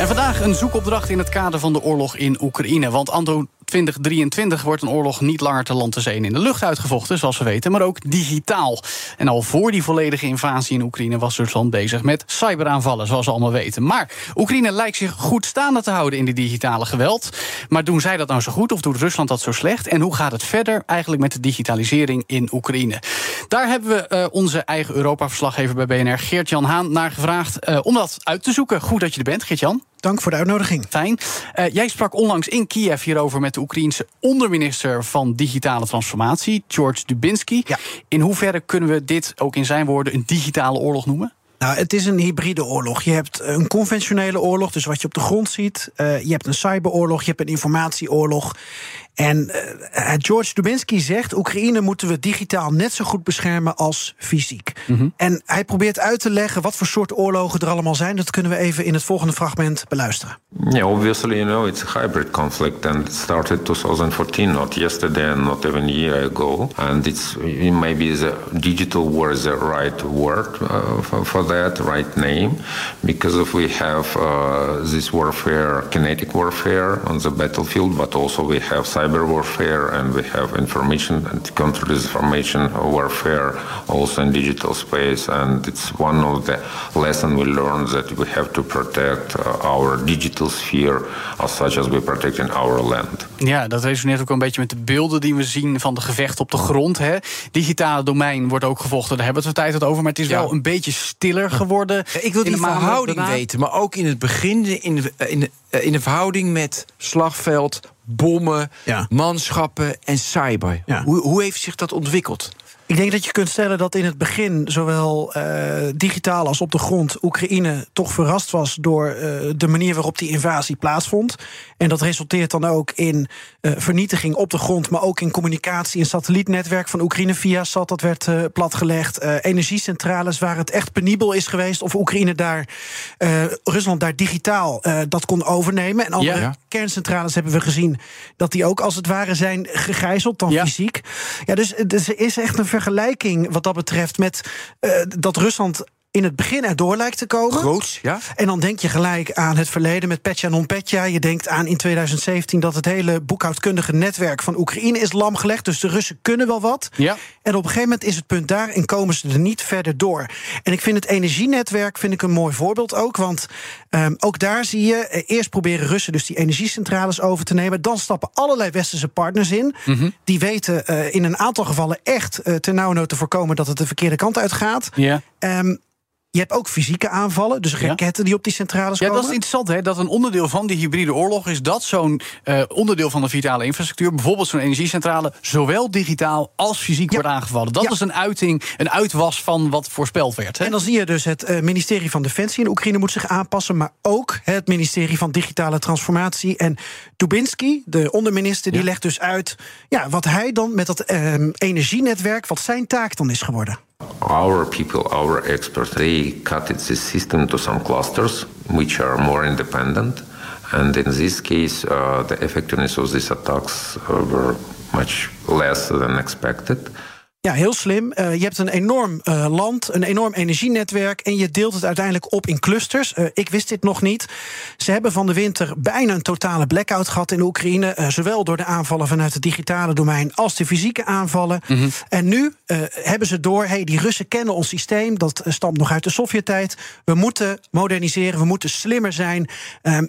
En vandaag een zoekopdracht in het kader van de oorlog in Oekraïne. Want Anto 2023 wordt een oorlog niet langer te land te zee in de lucht uitgevochten, zoals we weten, maar ook digitaal. En al voor die volledige invasie in Oekraïne was Rusland bezig met cyberaanvallen, zoals we allemaal weten. Maar Oekraïne lijkt zich goed staande te houden in die digitale geweld. Maar doen zij dat nou zo goed of doet Rusland dat zo slecht? En hoe gaat het verder eigenlijk met de digitalisering in Oekraïne? Daar hebben we uh, onze eigen Europa-verslaggever bij BNR, Geert-Jan Haan, naar gevraagd uh, om dat uit te zoeken. Goed dat je er bent, Geert-Jan. Dank voor de uitnodiging. Fijn. Uh, jij sprak onlangs in Kiev hierover met de Oekraïense onderminister van Digitale Transformatie, George Dubinsky. Ja. In hoeverre kunnen we dit ook in zijn woorden een digitale oorlog noemen? Nou, het is een hybride oorlog. Je hebt een conventionele oorlog, dus wat je op de grond ziet. Uh, je hebt een cyberoorlog, je hebt een informatieoorlog. En uh, George Dubinsky zegt: Oekraïne moeten we digitaal net zo goed beschermen als fysiek. Mm -hmm. En hij probeert uit te leggen wat voor soort oorlogen er allemaal zijn. Dat kunnen we even in het volgende fragment beluisteren. Yeah, obviously, you know, it's a hybrid conflict, and it started 2014, not yesterday, and not even a year ago. And it's maybe the digital war is the right word uh, for, for, that, right name, because if we have uh, this warfare, kinetic warfare on the battlefield, but also we have cyber warfare and we have information and counter disinformation warfare also in digital space. And it's one of the lessons we learned that we have to protect uh, our digital sphere as such as we protect in our land. Ja, dat resoneert ook een beetje met de beelden die we zien van de gevechten op de grond. Hè. Digitale domein wordt ook gevochten, daar hebben we het tijd het over. Maar het is ja. wel een beetje stiller geworden. Ik wil die verhouding weten, maar ook in het begin, in de, in de, in de verhouding met slagveld, bommen, ja. manschappen en cyber. Ja. Hoe, hoe heeft zich dat ontwikkeld? Ik denk dat je kunt stellen dat in het begin, zowel uh, digitaal als op de grond, Oekraïne toch verrast was door uh, de manier waarop die invasie plaatsvond. En dat resulteert dan ook in uh, vernietiging op de grond, maar ook in communicatie. Een satellietnetwerk van Oekraïne via SAT, dat werd platgelegd. energiecentrales waar het echt penibel is geweest of Oekraïne daar, Rusland daar digitaal dat kon overnemen. En andere ja. kerncentrales hebben we gezien dat die ook als het ware zijn gegijzeld, dan ja. fysiek. Ja, dus, dus er is echt een vergelijking wat dat betreft met uh, dat Rusland in het begin erdoor lijkt te komen. Groots, ja. En dan denk je gelijk aan het verleden met Petja non-Petja. Je denkt aan in 2017 dat het hele boekhoudkundige netwerk van Oekraïne is lamgelegd. Dus de Russen kunnen wel wat. Ja. En op een gegeven moment is het punt daar en komen ze er niet verder door. En ik vind het energienetwerk vind ik een mooi voorbeeld ook. Want um, ook daar zie je, eh, eerst proberen Russen dus die energiecentrales over te nemen. Dan stappen allerlei westerse partners in. Mm -hmm. Die weten uh, in een aantal gevallen echt uh, ten nauwnood te voorkomen dat het de verkeerde kant uitgaat. Ja. Um, je hebt ook fysieke aanvallen, dus raketten ja. die op die centrales ja, komen. Ja, dat is interessant, hè? Dat een onderdeel van die hybride oorlog is dat zo'n uh, onderdeel van de vitale infrastructuur, bijvoorbeeld zo'n energiecentrale, zowel digitaal als fysiek ja. wordt aangevallen. Dat is een uiting, een uitwas van wat voorspeld werd. Hè? En dan zie je dus het uh, ministerie van Defensie in Oekraïne moet zich aanpassen, maar ook het ministerie van Digitale Transformatie. En Dubinsky, de onderminister, die legt dus uit ja, wat hij dan met dat uh, energienetwerk, wat zijn taak dan is geworden. Our people, our experts, they cut this system to some clusters which are more independent. And in this case, uh, the effectiveness of these attacks uh, were much less than expected. Ja, heel slim. Uh, je hebt een enorm uh, land, een enorm energienetwerk. En je deelt het uiteindelijk op in clusters. Uh, ik wist dit nog niet. Ze hebben van de winter bijna een totale blackout gehad in Oekraïne. zowel door de aanvallen vanuit het digitale domein als de fysieke aanvallen. Mm -hmm. En nu hebben ze door: hey, die Russen kennen ons systeem. Dat stamt nog uit de Sovjet-tijd. We moeten moderniseren, we moeten slimmer zijn.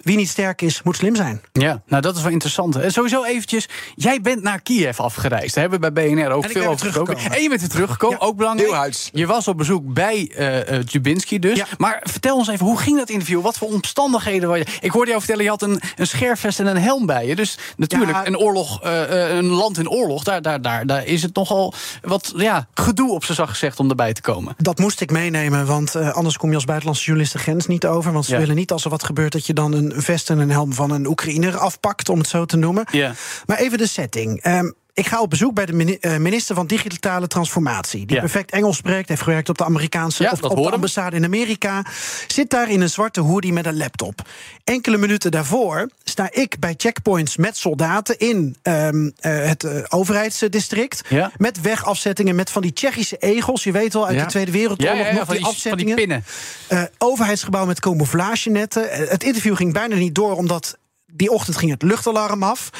Wie niet sterk is, moet slim zijn. Ja, nou dat is wel interessant. En sowieso eventjes, jij bent naar Kiev afgereisd. Daar hebben we bij BNR ook veel over gesproken. En je bent weer teruggekomen, ook belangrijk. Je was op bezoek bij uh, Jubinski dus. Maar vertel ons even, hoe ging dat interview? Wat voor omstandigheden? Waar je... Ik hoorde jou vertellen, je had een, een scherfvest en een helm bij je. Dus natuurlijk, een, oorlog, uh, een land in oorlog, daar, daar, daar, daar is het nogal wat ja, gedoe op zijn zacht gezegd om erbij te komen. Dat moest ik meenemen, want uh, anders kom je als buitenlandse journalist de grens niet over. Want ze ja. willen niet als er wat gebeurt dat je dan een vest en een helm van een Oekraïner afpakt, om het zo te noemen. Ja. Maar even de setting. Um, ik ga op bezoek bij de eh, minister van Digitale Transformatie. Die perfect Engels spreekt, heeft gewerkt op de Amerikaanse ja, of op de ambassade in Amerika. Zit daar in een zwarte hoodie met een laptop. Enkele minuten daarvoor sta ik bij checkpoints met soldaten in um, uh, het uh, overheidsdistrict. Ja. Met wegafzettingen, met van die Tsjechische egels. Je weet wel, uit de Tweede Wereldoorlog nog die, die afzettingen. Van die pinnen. Uh, overheidsgebouw met camouflagenetten. het interview ging bijna niet door, omdat die ochtend ging het luchtalarm af.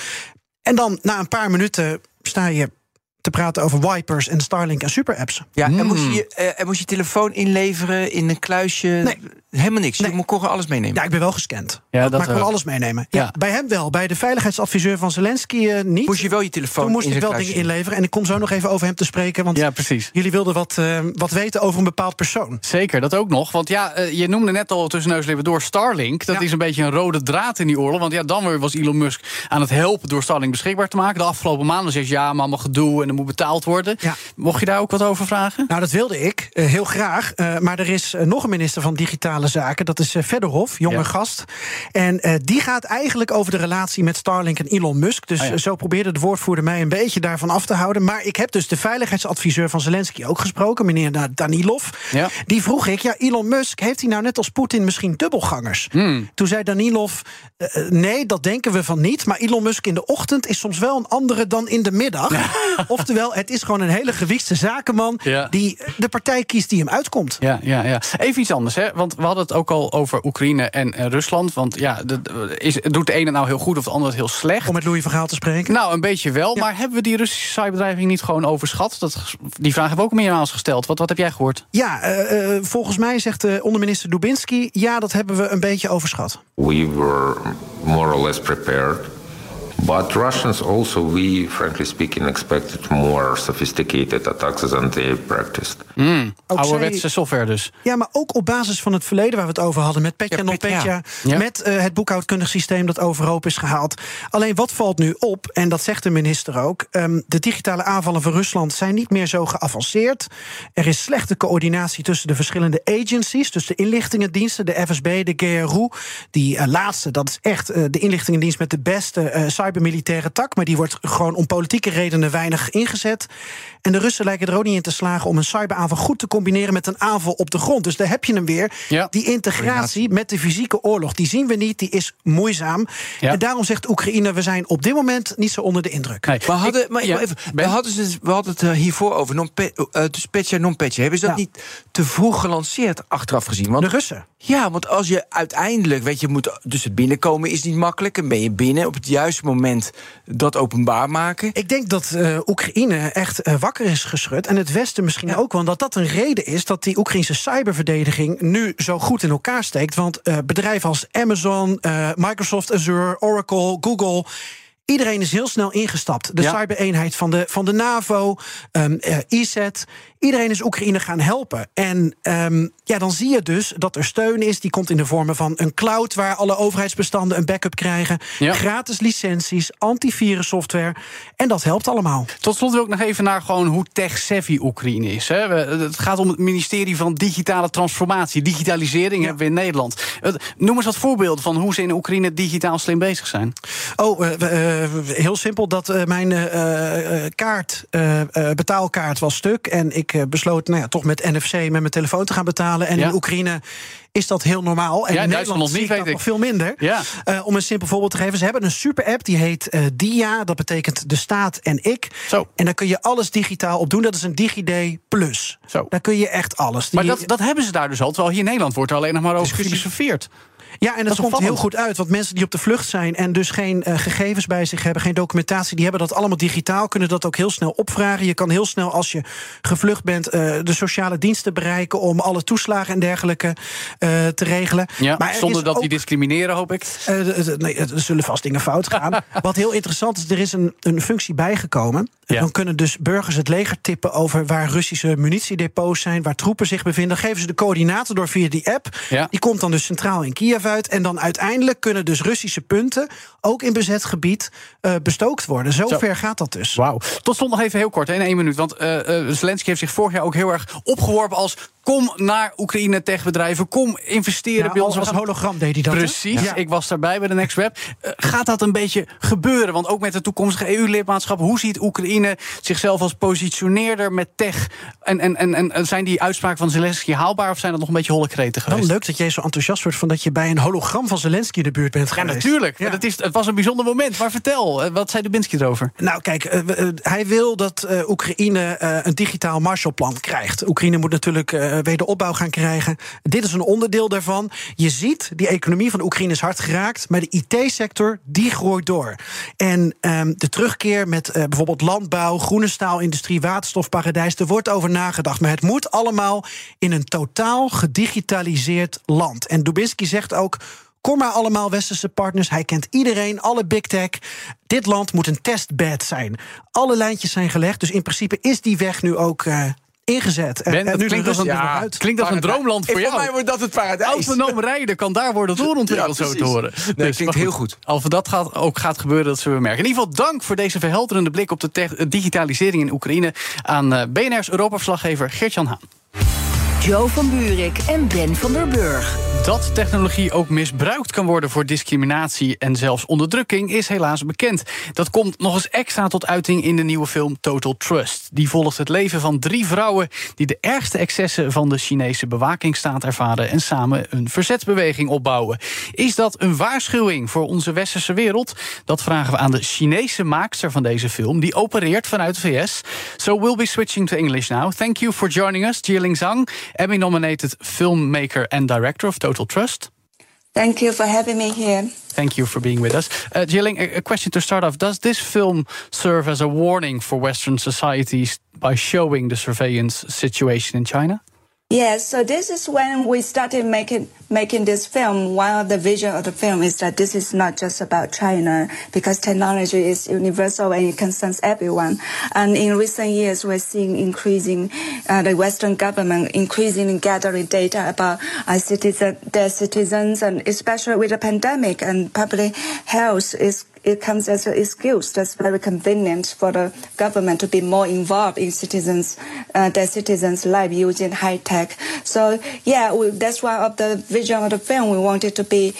En dan na een paar minuten sta je te praten over wipers en Starlink en super-apps. Ja, en, moest je, uh, en moest je telefoon inleveren in een kluisje? Nee. Helemaal niks. Nee. Je kon gewoon alles meenemen. Ja, ik ben wel gescand. Ja, dat maar ik kon wel. alles meenemen. Ja. ja. bij hem wel. Bij de veiligheidsadviseur van Zelensky uh, niet. Moest je wel je telefoon Toen moest ik wel dingen inleveren. En ik kom zo nog even over hem te spreken. Want ja, precies. jullie wilden wat, uh, wat weten over een bepaald persoon. Zeker, dat ook nog. Want ja, uh, je noemde net al tussen neus door Starlink. Dat ja. is een beetje een rode draad in die oorlog. Want ja, dan weer was Elon Musk aan het helpen door Starlink beschikbaar te maken. De afgelopen maanden zegt ja, maar allemaal gedoe en er moet betaald worden. Ja. Mocht je daar ook wat over vragen? Nou, dat wilde ik. Uh, heel graag. Uh, maar er is uh, nog een minister van Digitale Zaken. Dat is Fedorov, jonge ja. gast. En die gaat eigenlijk over de relatie met Starlink en Elon Musk. Dus oh ja. zo probeerde de woordvoerder mij een beetje daarvan af te houden. Maar ik heb dus de veiligheidsadviseur van Zelensky ook gesproken, meneer Danilov. Ja. Die vroeg ik, ja, Elon Musk, heeft hij nou net als Poetin misschien dubbelgangers? Hmm. Toen zei Danilov, nee, dat denken we van niet. Maar Elon Musk in de ochtend is soms wel een andere dan in de middag. Oftewel, het is gewoon een hele gewiekste zakenman die de partij kiest die hem uitkomt. Ja, ja, ja. Even iets anders, hè? want we hadden het ook al over Oekraïne en, en Rusland. Want ja, de, is, doet de ene nou heel goed of de andere het heel slecht? Om met Louis Vergaal te spreken? Nou, een beetje wel. Ja. Maar hebben we die Russische cyberdreiging niet gewoon overschat? Dat, die vraag hebben we ook meermaals gesteld. Wat, wat heb jij gehoord? Ja, uh, uh, volgens mij zegt de onderminister Dubinsky... ja, dat hebben we een beetje overschat. We were more or less prepared. But Russians also, we frankly speaking, expected more sophisticated attacks than they practiced. Mm, ouderwetse software dus. Ja, maar ook op basis van het verleden waar we het over hadden... met Petya Ja, met uh, het boekhoudkundig systeem dat overhoop is gehaald. Alleen wat valt nu op, en dat zegt de minister ook... Um, de digitale aanvallen van Rusland zijn niet meer zo geavanceerd. Er is slechte coördinatie tussen de verschillende agencies... dus de inlichtingendiensten, de FSB, de GRU. Die uh, laatste, dat is echt uh, de inlichtingendienst met de beste uh, cybermilitaire tak... maar die wordt gewoon om politieke redenen weinig ingezet. En de Russen lijken er ook niet in te slagen... om een cyberaanval goed te combineren met een aanval op de grond. Dus daar heb je hem weer. Ja. Die integratie met de fysieke oorlog, die zien we niet, die is moeizaam. Ja. En daarom zegt Oekraïne, we zijn op dit moment niet zo onder de indruk. Nee. We hadden, Ik- maar ja, even, we hadden, het, we hadden het eh, hiervoor over, non uh, dus petja, non petja. Hebben ze dat Ja. niet te vroeg gelanceerd achteraf gezien? Want, De Russen. ja, want als je uiteindelijk, weet je, moet, dus het binnenkomen is niet makkelijk. En ben je binnen op het juiste moment dat openbaar maken. Ik denk dat uh, Oekraïne echt uh, wakker is geschud. En het Westen misschien ja. ook, want dat dat een reden is dat die Oekraïnse cyberverdediging nu zo goed in elkaar steekt. Want uh, bedrijven als Amazon, Microsoft Azure, Oracle, Google. Iedereen is heel snel ingestapt. De Ja. cybereenheid van de, van de NAVO, um, uh, ISET. Iedereen is Oekraïne gaan helpen. En um, ja, dan zie je dus dat er steun is. Die komt in de vormen van een cloud waar alle overheidsbestanden een backup krijgen. Ja. Gratis licenties, antivirussoftware. En dat helpt allemaal. Tot slot wil ik nog even naar gewoon hoe tech-savvy Oekraïne is. Hè. Het gaat om het ministerie van Digitale Transformatie. Digitalisering hebben we in Nederland. Noem eens wat voorbeelden van hoe ze in Oekraïne digitaal slim bezig zijn. Oh, uh, uh, heel simpel dat uh, mijn kaart, betaalkaart was stuk. En ik ik besloot nou ja, toch met NFC met mijn telefoon te gaan betalen. En Ja. in Oekraïne is dat heel normaal. En Ja, in Nederland nog zie niet, ik weet dat ik. nog veel minder. Ja. Eh, om een simpel voorbeeld te geven. Ze hebben een super app die heet eh, Dia. Dat betekent de staat en ik. Zo. En daar kun je alles digitaal op doen. Dat is een DigiD Plus. Zo. Daar kun je echt alles. Die- Maar dat, dat hebben ze daar dus al. Terwijl hier in Nederland wordt er alleen nog maar over Discussie. Ja, en dat komt heel goed uit. Want mensen die op de vlucht zijn en dus geen eh, gegevens bij zich hebben, geen documentatie, die hebben dat allemaal digitaal, kunnen dat ook heel snel opvragen. Je kan heel snel, als je gevlucht bent, eh, de sociale diensten bereiken om alle toeslagen en dergelijke eh, te regelen. Ja, Maar er zonder dat die discrimineren, hoop ik. Eh, d- d- nee, er zullen vast dingen fout gaan. Wat heel interessant is, er is een, een functie bijgekomen. Ja. Dan kunnen dus burgers het leger tippen over waar Russische munitiedepots zijn, waar troepen zich bevinden. Dan geven ze de coördinaten door via die app. Ja. Die komt dan dus centraal in Kiev uit. En dan uiteindelijk kunnen dus Russische punten, ook in bezet gebied, eh, bestookt worden. Zo, Zo. ver gaat dat dus. Wauw. Tot slot nog even heel kort, in één minuut. Want eh, eh, Zelensky heeft zich vorig jaar ook heel erg opgeworpen als... kom naar Oekraïne techbedrijven, kom investeren Ja, bij ons. als gaan- hologram deed hij dat. Precies, Ja. ik was daarbij bij de Next Web. Gaat dat een beetje gebeuren? Want ook met de toekomstige EU-lidmaatschap... hoe ziet Oekraïne zichzelf als positioneerder met tech? En, en, en, en- zijn die uitspraken van Zelensky haalbaar... of zijn dat nog een beetje holle kreten geweest? leuk dat jij zo enthousiast wordt van dat je bij een hologram van Zelensky in de buurt bent Ja, geweest. natuurlijk. Ja. Dat is, het was een bijzonder moment. Maar vertel, eh, wat zei Dubinsky erover? Nou, kijk, eh, eh, hij wil dat Oekraïne een digitaal Marshallplan krijgt. Oekraïne moet natuurlijk wederopbouw gaan krijgen. Dit is een onderdeel daarvan. Je ziet, die economie van Oekraïne is hard geraakt, maar de IT-sector die groeit door. En ehm, de terugkeer met bijvoorbeeld landbouw, groene staalindustrie, waterstofparadijs, er wordt over nagedacht. Maar het moet allemaal in een totaal gedigitaliseerd land. En Dubinsky zegt ook. Kom maar allemaal westerse partners. Hij kent iedereen, alle big tech. Dit land moet een testbed zijn. Alle lijntjes zijn gelegd. Dus in principe is die weg nu ook eh, ingezet. En- Ben, en dat nu klinkt de als een, uit. klinkt als een droomland voor jou. Voor mij wordt dat het paradijs. Autonoom rijden kan daar worden doorontwikkeld, Ja, zo te horen. Nee, klinkt maar heel goed. Als dat gaat, ook gaat gebeuren, dat zullen we merken. In ieder geval dank voor deze verhelderende blik op de tech- eh, digitalisering in Oekraïne... aan eh, BNR's Europa-verslaggever Geert-Jan Haan. Joe van Buurik en Ben van der Burg. Dat technologie ook misbruikt kan worden voor discriminatie en zelfs onderdrukking is helaas bekend. Dat komt nog eens extra tot uiting in de nieuwe film Total Trust. Die volgt het leven van drie vrouwen die de ergste excessen van de Chinese bewakingsstaat ervaren en samen een verzetsbeweging opbouwen. Is dat een waarschuwing voor onze westerse wereld? Dat vragen we aan de Chinese maakster van deze film, die opereert vanuit de VS. So we'll be switching to English now. Thank you for joining us, Jieling Zhang, Emmy-nominated filmmaker and director of Total Trust. Thank you for having me here. Thank you for being with us. Uh, Jilling, a, a question to start off. Does this film serve as a warning for Western societies by showing the surveillance situation in China? Yes, so this is when we started making making this film. One of the vision of the film is that this is not just about China because technology is universal and it concerns everyone. And in recent years, we're seeing increasing uh, the Western government increasingly gathering data about our citizen, their citizens, and especially with the pandemic and public health is it comes as an excuse that's very convenient for the government to be more involved in citizens, uh, their citizens' life using high tech. So yeah, we, that's one of the vision of the film. We wanted to be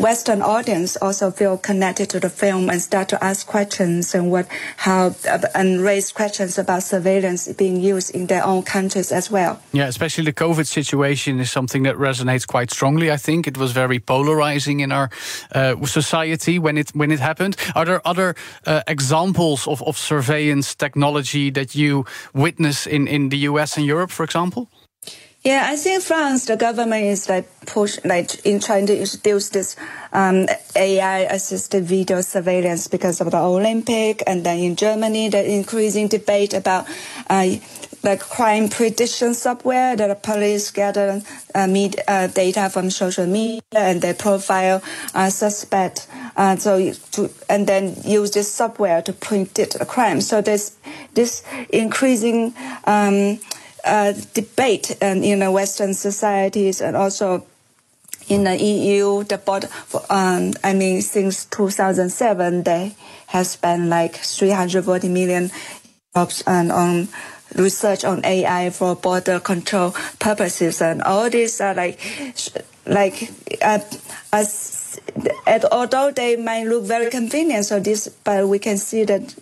Western audience also feel connected to the film and start to ask questions and what how and raise questions about surveillance being used in their own countries as well. Yeah, especially the COVID situation is something that resonates quite strongly. I think it was very polarizing in our uh, society when it when it happened. Are there other uh, examples of, of surveillance technology that you witness in, in the US and Europe, for example? Yeah, I think France, the government is like push, like in trying to introduce this um, AI assisted video surveillance because of the Olympic, and then in Germany, the increasing debate about uh, like crime prediction software that the police gather uh, meet, uh, data from social media and they profile uh, suspect. Uh, so to, and then use this software to predict a crime. So there's this increasing. Um, uh, debate in the Western societies and also in the EU, the board, um, I mean, since 2007, they have spent like 340 million jobs and on research on AI for border control purposes, and all these are like, like, uh, as, although they might look very convenient, so this, but we can see that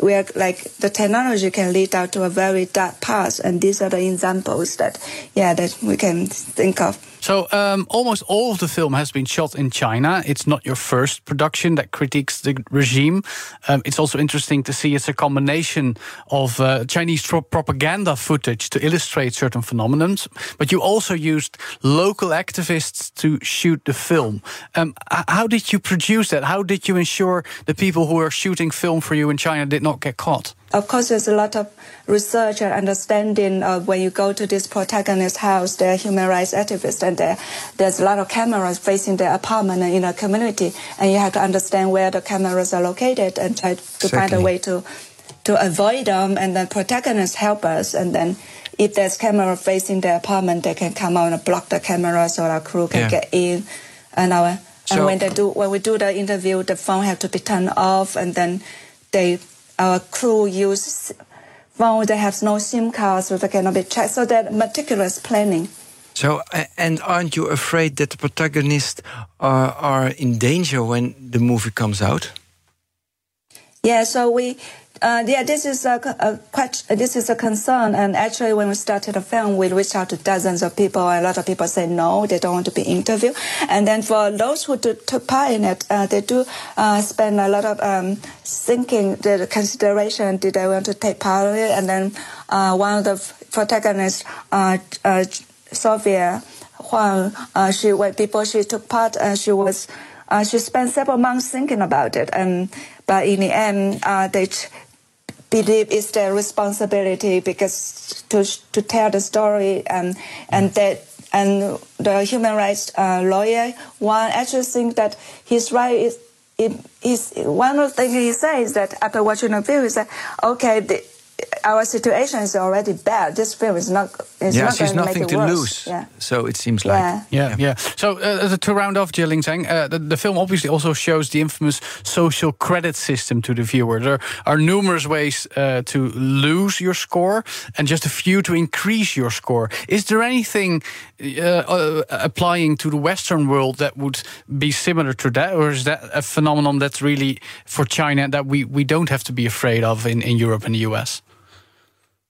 where like the technology can lead out to a very dark path, and these are the examples that yeah that we can think of. So, um, almost all of the film has been shot in China. It's not your first production that critiques the regime. Um, it's also interesting to see it's a combination of uh, Chinese propaganda footage to illustrate certain phenomena, but you also used local activists to shoot the film. Um, how did you produce that? How did you ensure the people who were shooting film for you in China did not get caught? Of course, there's a lot of research and understanding of when you go to this protagonist's house, they're human rights activists, and there's a lot of cameras facing their apartment in a community, and you have to understand where the cameras are located and try to find a way to to avoid them. And then protagonists help us, and then if there's camera facing their apartment, they can come out and block the camera so our crew can yeah. get in. And our so, and when they do when we do the interview, the phone have to be turned off, and then they our crew use phone that has no SIM card, so they cannot be tracked. So that meticulous planning. So, and aren't you afraid that the protagonists are, are in danger when the movie comes out? Yeah, so we uh, yeah, this is a, a quite, this is a concern. And actually, when we started the film, we reached out to dozens of people. A lot of people say no, they don't want to be interviewed. And then for those who do, took part in it, uh, they do uh, spend a lot of um, thinking, the consideration, did they want to take part in it? And then uh, one of the protagonists, uh, uh, Sophia Huang, she before she took part, she was she spent several months thinking about it. And but in the end, they believe it's their responsibility because to to tell the story and and that and the human rights uh, lawyer one actually think that his right is it is one of the things he says that after watching the film is that okay the, our situation is already bad. This film is not. It's yeah, not she's nothing to worse. lose. Yeah. So it seems like. Yeah, yeah. yeah. So uh, to round off, Jia Zhang, uh, the, the, film obviously also shows the infamous social credit system to the viewer. There are numerous ways uh, to lose your score, and just a few to increase your score. Is there anything uh, uh, applying to the Western world that would be similar to that, or is that a phenomenon that's really for China that we we don't have to be afraid of in in Europe and the US?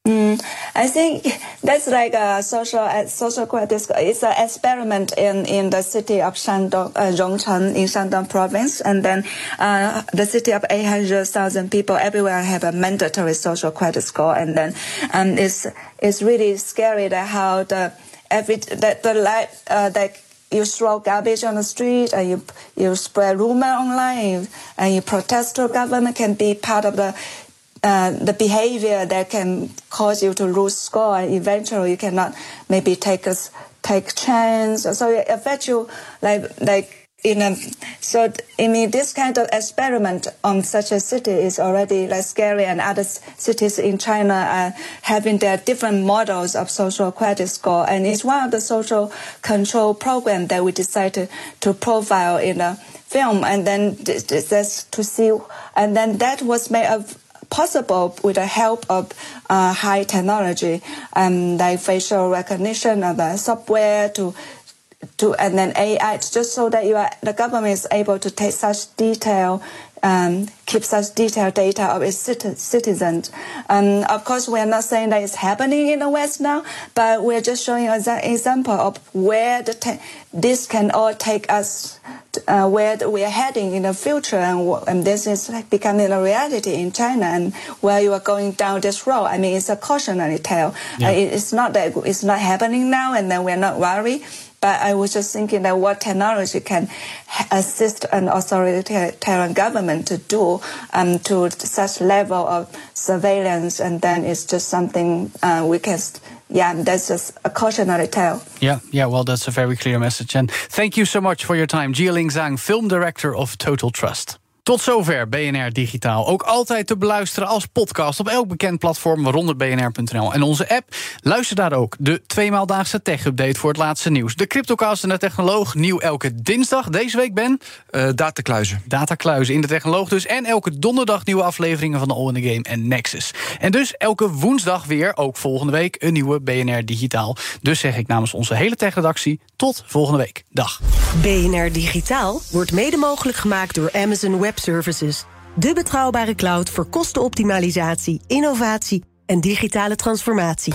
Mm, I think that's like a social uh, social credit. Score it's an experiment in, in the city of Shandong, uh, Rongcheng in Shandong province, and then uh, the city of 800,000 people everywhere have a mandatory social credit score, and then um, it's it's really scary that how the every that the life uh, that you throw garbage on the street and you you spread rumor online and you protest to government can be part of the uh, the behavior that can cause you to lose score and eventually you cannot maybe take a take chance. So it affects you like like in a so I mean this kind of experiment on such a city is already like scary and other cities in China are having their different models of social credit score. And it's one of the social control program that we decided to profile in a film. And then just to see and then that was made of possible with the help of uh, high technology, um, like facial recognition of the software to to and then AI, just so that you are, the government is able to take such detail, um, keep such detailed data of its citizens. Um, of course, we are not saying that it's happening in the West now, but we're just showing an example of where the this can all take us uh, where we are heading in the future, and, and this is becoming a reality in China, and where you are going down this road. I mean, it's a cautionary tale. Yeah. Uh, it's not that it's not happening now, and then we're not worried. But I was just thinking that what technology can assist an authoritarian government to do um, to such level of surveillance, and then it's just something uh, we can yeah, that's just a cautionary tale. Yeah, yeah, well, that's a very clear message. And thank you so much for your time. Jialing Zhang, film director of Total Trust. Tot zover BNR Digitaal. Ook altijd te beluisteren als podcast op elk bekend platform, waaronder bnr.nl en onze app. Luister daar ook de tweemaaldaagse tech-update voor het laatste nieuws. De Cryptocast en de Technoloog, nieuw elke dinsdag. Deze week, Ben? Uh, Datakluizen. Datakluizen in de Technoloog dus. En elke donderdag nieuwe afleveringen van de All in the Game en Nexus. En dus elke woensdag weer, ook volgende week, een nieuwe BNR Digitaal. Dus zeg ik namens onze hele tech-redactie, tot volgende week. Dag. BNR Digitaal wordt mede mogelijk gemaakt door Amazon Services. De betrouwbare cloud voor kostenoptimalisatie, innovatie en digitale transformatie.